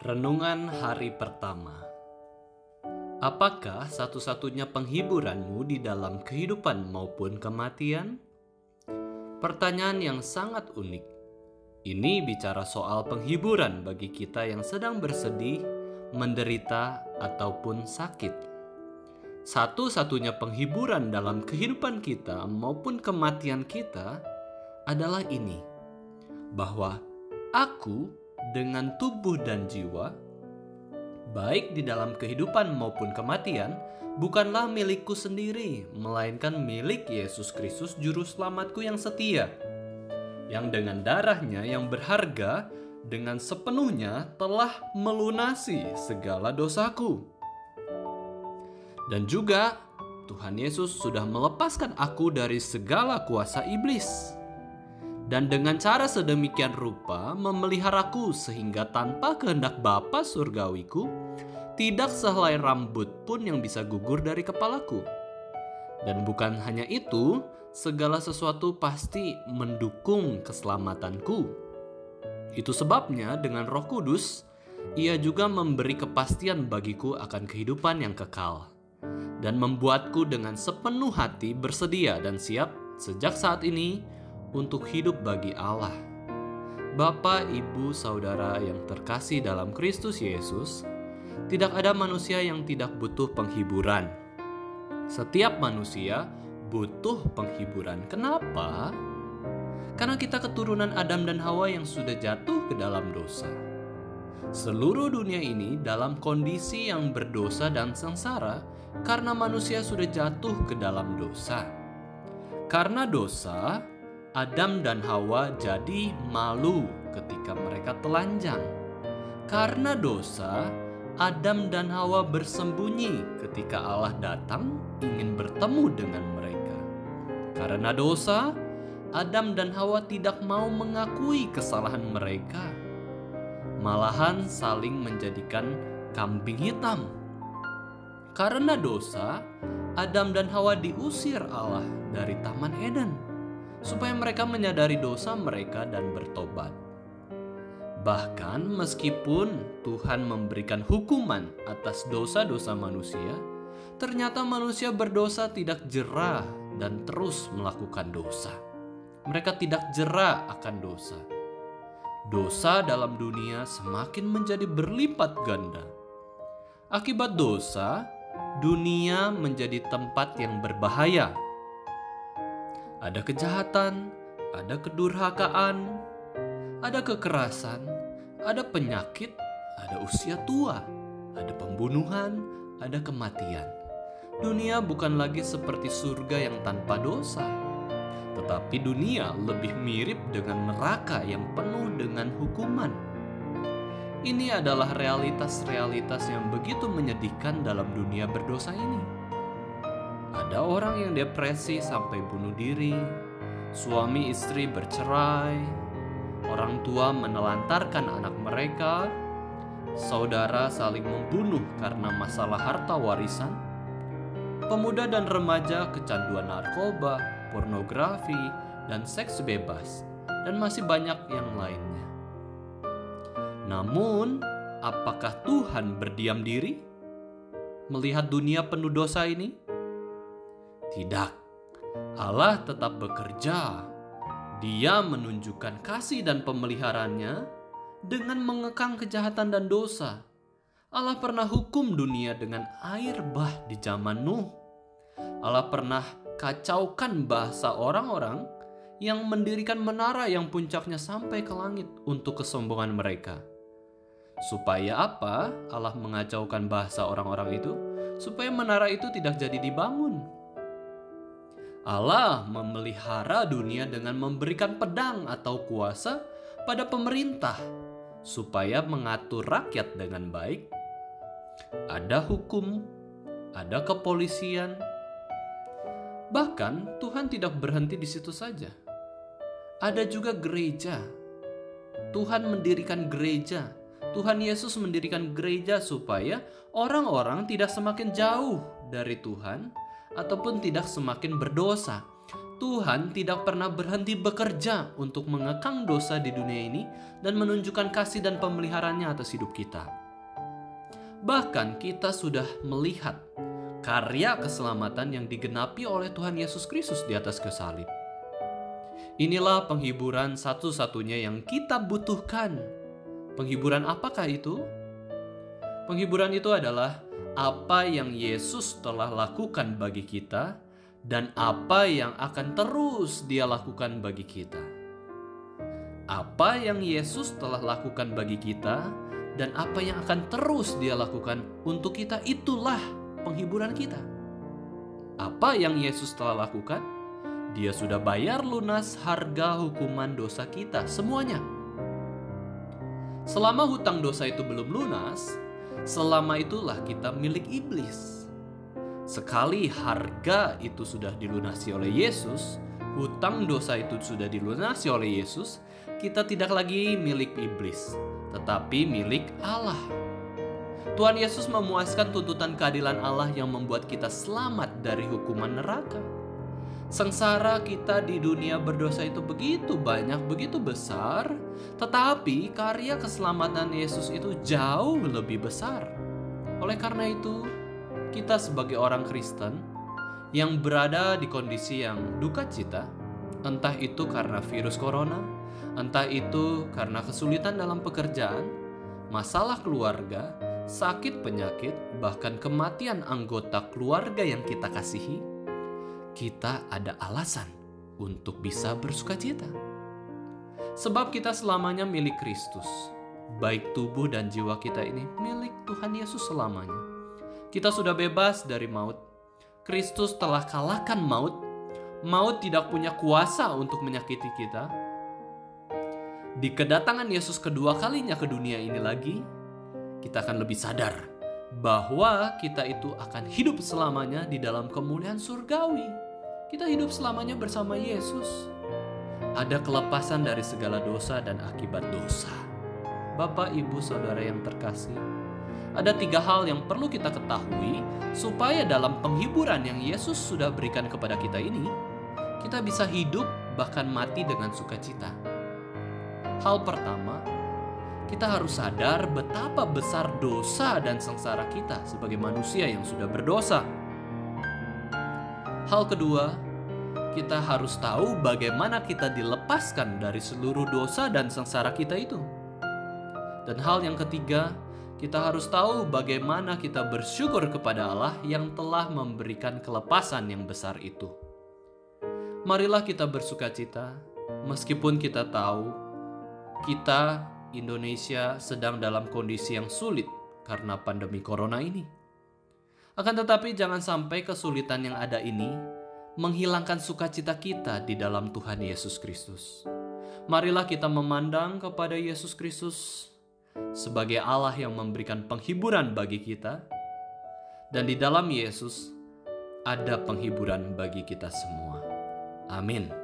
Renungan hari pertama. Apakah satu-satunya penghiburanmu di dalam kehidupan maupun kematian? Pertanyaan yang sangat unik. Ini bicara soal penghiburan bagi kita yang sedang bersedih, menderita, ataupun sakit. Satu-satunya penghiburan dalam kehidupan kita maupun kematian kita adalah ini, bahwa aku dengan tubuh dan jiwa, baik di dalam kehidupan maupun kematian, bukanlah milikku sendiri, melainkan milik Yesus Kristus, Juru Selamatku yang setia, yang dengan darahnya yang berharga dengan sepenuhnya telah melunasi segala dosaku. Dan juga Tuhan Yesus sudah melepaskan aku dari segala kuasa iblis dan dengan cara sedemikian rupa memeliharaku sehingga tanpa kehendak Bapa surgawiku tidak sehelai rambut pun yang bisa gugur dari kepalaku. Dan bukan hanya itu, segala sesuatu pasti mendukung keselamatanku. Itu sebabnya dengan Roh Kudus ia juga memberi kepastian bagiku akan kehidupan yang kekal dan membuatku dengan sepenuh hati bersedia dan siap sejak saat ini untuk hidup bagi Allah. Bapak, ibu, saudara yang terkasih dalam Kristus Yesus, tidak ada manusia yang tidak butuh penghiburan. Setiap manusia butuh penghiburan. Kenapa? Karena kita keturunan Adam dan Hawa yang sudah jatuh ke dalam dosa. Seluruh dunia ini dalam kondisi yang berdosa dan sengsara karena manusia sudah jatuh ke dalam dosa. Karena dosa, Adam dan Hawa jadi malu ketika mereka telanjang. Karena dosa, Adam dan Hawa bersembunyi ketika Allah datang ingin bertemu dengan mereka. Karena dosa, Adam dan Hawa tidak mau mengakui kesalahan mereka. Malahan saling menjadikan kambing hitam. Karena dosa, Adam dan Hawa diusir Allah dari Taman Eden supaya mereka menyadari dosa mereka dan bertobat. Bahkan meskipun Tuhan memberikan hukuman atas dosa-dosa manusia, ternyata manusia berdosa tidak jerah dan terus melakukan dosa. Mereka tidak jerah akan dosa. Dosa dalam dunia semakin menjadi berlipat ganda. Akibat dosa, dunia menjadi tempat yang berbahaya ada kejahatan, ada kedurhakaan, ada kekerasan, ada penyakit, ada usia tua, ada pembunuhan, ada kematian. Dunia bukan lagi seperti surga yang tanpa dosa, tetapi dunia lebih mirip dengan neraka yang penuh dengan hukuman. Ini adalah realitas-realitas yang begitu menyedihkan dalam dunia berdosa ini. Ada orang yang depresi sampai bunuh diri, suami istri bercerai, orang tua menelantarkan anak mereka, saudara saling membunuh karena masalah harta warisan, pemuda dan remaja kecanduan narkoba, pornografi, dan seks bebas, dan masih banyak yang lainnya. Namun, apakah Tuhan berdiam diri? Melihat dunia penuh dosa ini? Tidak, Allah tetap bekerja. Dia menunjukkan kasih dan pemeliharaannya dengan mengekang kejahatan dan dosa. Allah pernah hukum dunia dengan air bah di zaman Nuh. Allah pernah kacaukan bahasa orang-orang yang mendirikan menara yang puncaknya sampai ke langit untuk kesombongan mereka. Supaya apa? Allah mengacaukan bahasa orang-orang itu supaya menara itu tidak jadi dibangun. Allah memelihara dunia dengan memberikan pedang atau kuasa pada pemerintah supaya mengatur rakyat dengan baik. Ada hukum, ada kepolisian. Bahkan Tuhan tidak berhenti di situ saja. Ada juga gereja. Tuhan mendirikan gereja. Tuhan Yesus mendirikan gereja supaya orang-orang tidak semakin jauh dari Tuhan, ataupun tidak semakin berdosa, Tuhan tidak pernah berhenti bekerja untuk mengekang dosa di dunia ini dan menunjukkan kasih dan pemeliharaannya atas hidup kita. Bahkan kita sudah melihat karya keselamatan yang digenapi oleh Tuhan Yesus Kristus di atas kesalib. Inilah penghiburan satu-satunya yang kita butuhkan. Penghiburan apakah itu? Penghiburan itu adalah apa yang Yesus telah lakukan bagi kita dan apa yang akan terus Dia lakukan bagi kita. Apa yang Yesus telah lakukan bagi kita dan apa yang akan terus Dia lakukan untuk kita itulah penghiburan kita. Apa yang Yesus telah lakukan? Dia sudah bayar lunas harga hukuman dosa kita semuanya. Selama hutang dosa itu belum lunas, selama itulah kita milik iblis. Sekali harga itu sudah dilunasi oleh Yesus, hutang dosa itu sudah dilunasi oleh Yesus, kita tidak lagi milik iblis, tetapi milik Allah. Tuhan Yesus memuaskan tuntutan keadilan Allah yang membuat kita selamat dari hukuman neraka. Sengsara kita di dunia berdosa itu begitu banyak, begitu besar, tetapi karya keselamatan Yesus itu jauh lebih besar. Oleh karena itu, kita sebagai orang Kristen yang berada di kondisi yang duka cita, entah itu karena virus corona, entah itu karena kesulitan dalam pekerjaan, masalah keluarga, sakit penyakit, bahkan kematian anggota keluarga yang kita kasihi, kita ada alasan untuk bisa bersuka cita. Sebab kita selamanya milik Kristus, baik tubuh dan jiwa kita ini milik Tuhan Yesus selamanya. Kita sudah bebas dari maut. Kristus telah kalahkan maut. Maut tidak punya kuasa untuk menyakiti kita. Di kedatangan Yesus kedua kalinya ke dunia ini lagi, kita akan lebih sadar bahwa kita itu akan hidup selamanya di dalam kemuliaan surgawi. Kita hidup selamanya bersama Yesus. Ada kelepasan dari segala dosa dan akibat dosa. Bapak, ibu, saudara yang terkasih, ada tiga hal yang perlu kita ketahui supaya dalam penghiburan yang Yesus sudah berikan kepada kita ini, kita bisa hidup bahkan mati dengan sukacita. Hal pertama, kita harus sadar betapa besar dosa dan sengsara kita sebagai manusia yang sudah berdosa. Hal kedua, kita harus tahu bagaimana kita dilepaskan dari seluruh dosa dan sengsara kita itu. Dan hal yang ketiga, kita harus tahu bagaimana kita bersyukur kepada Allah yang telah memberikan kelepasan yang besar itu. Marilah kita bersuka cita, meskipun kita tahu kita Indonesia sedang dalam kondisi yang sulit karena pandemi corona ini. Akan tetapi jangan sampai kesulitan yang ada ini menghilangkan sukacita kita di dalam Tuhan Yesus Kristus. Marilah kita memandang kepada Yesus Kristus sebagai Allah yang memberikan penghiburan bagi kita, dan di dalam Yesus ada penghiburan bagi kita semua. Amin.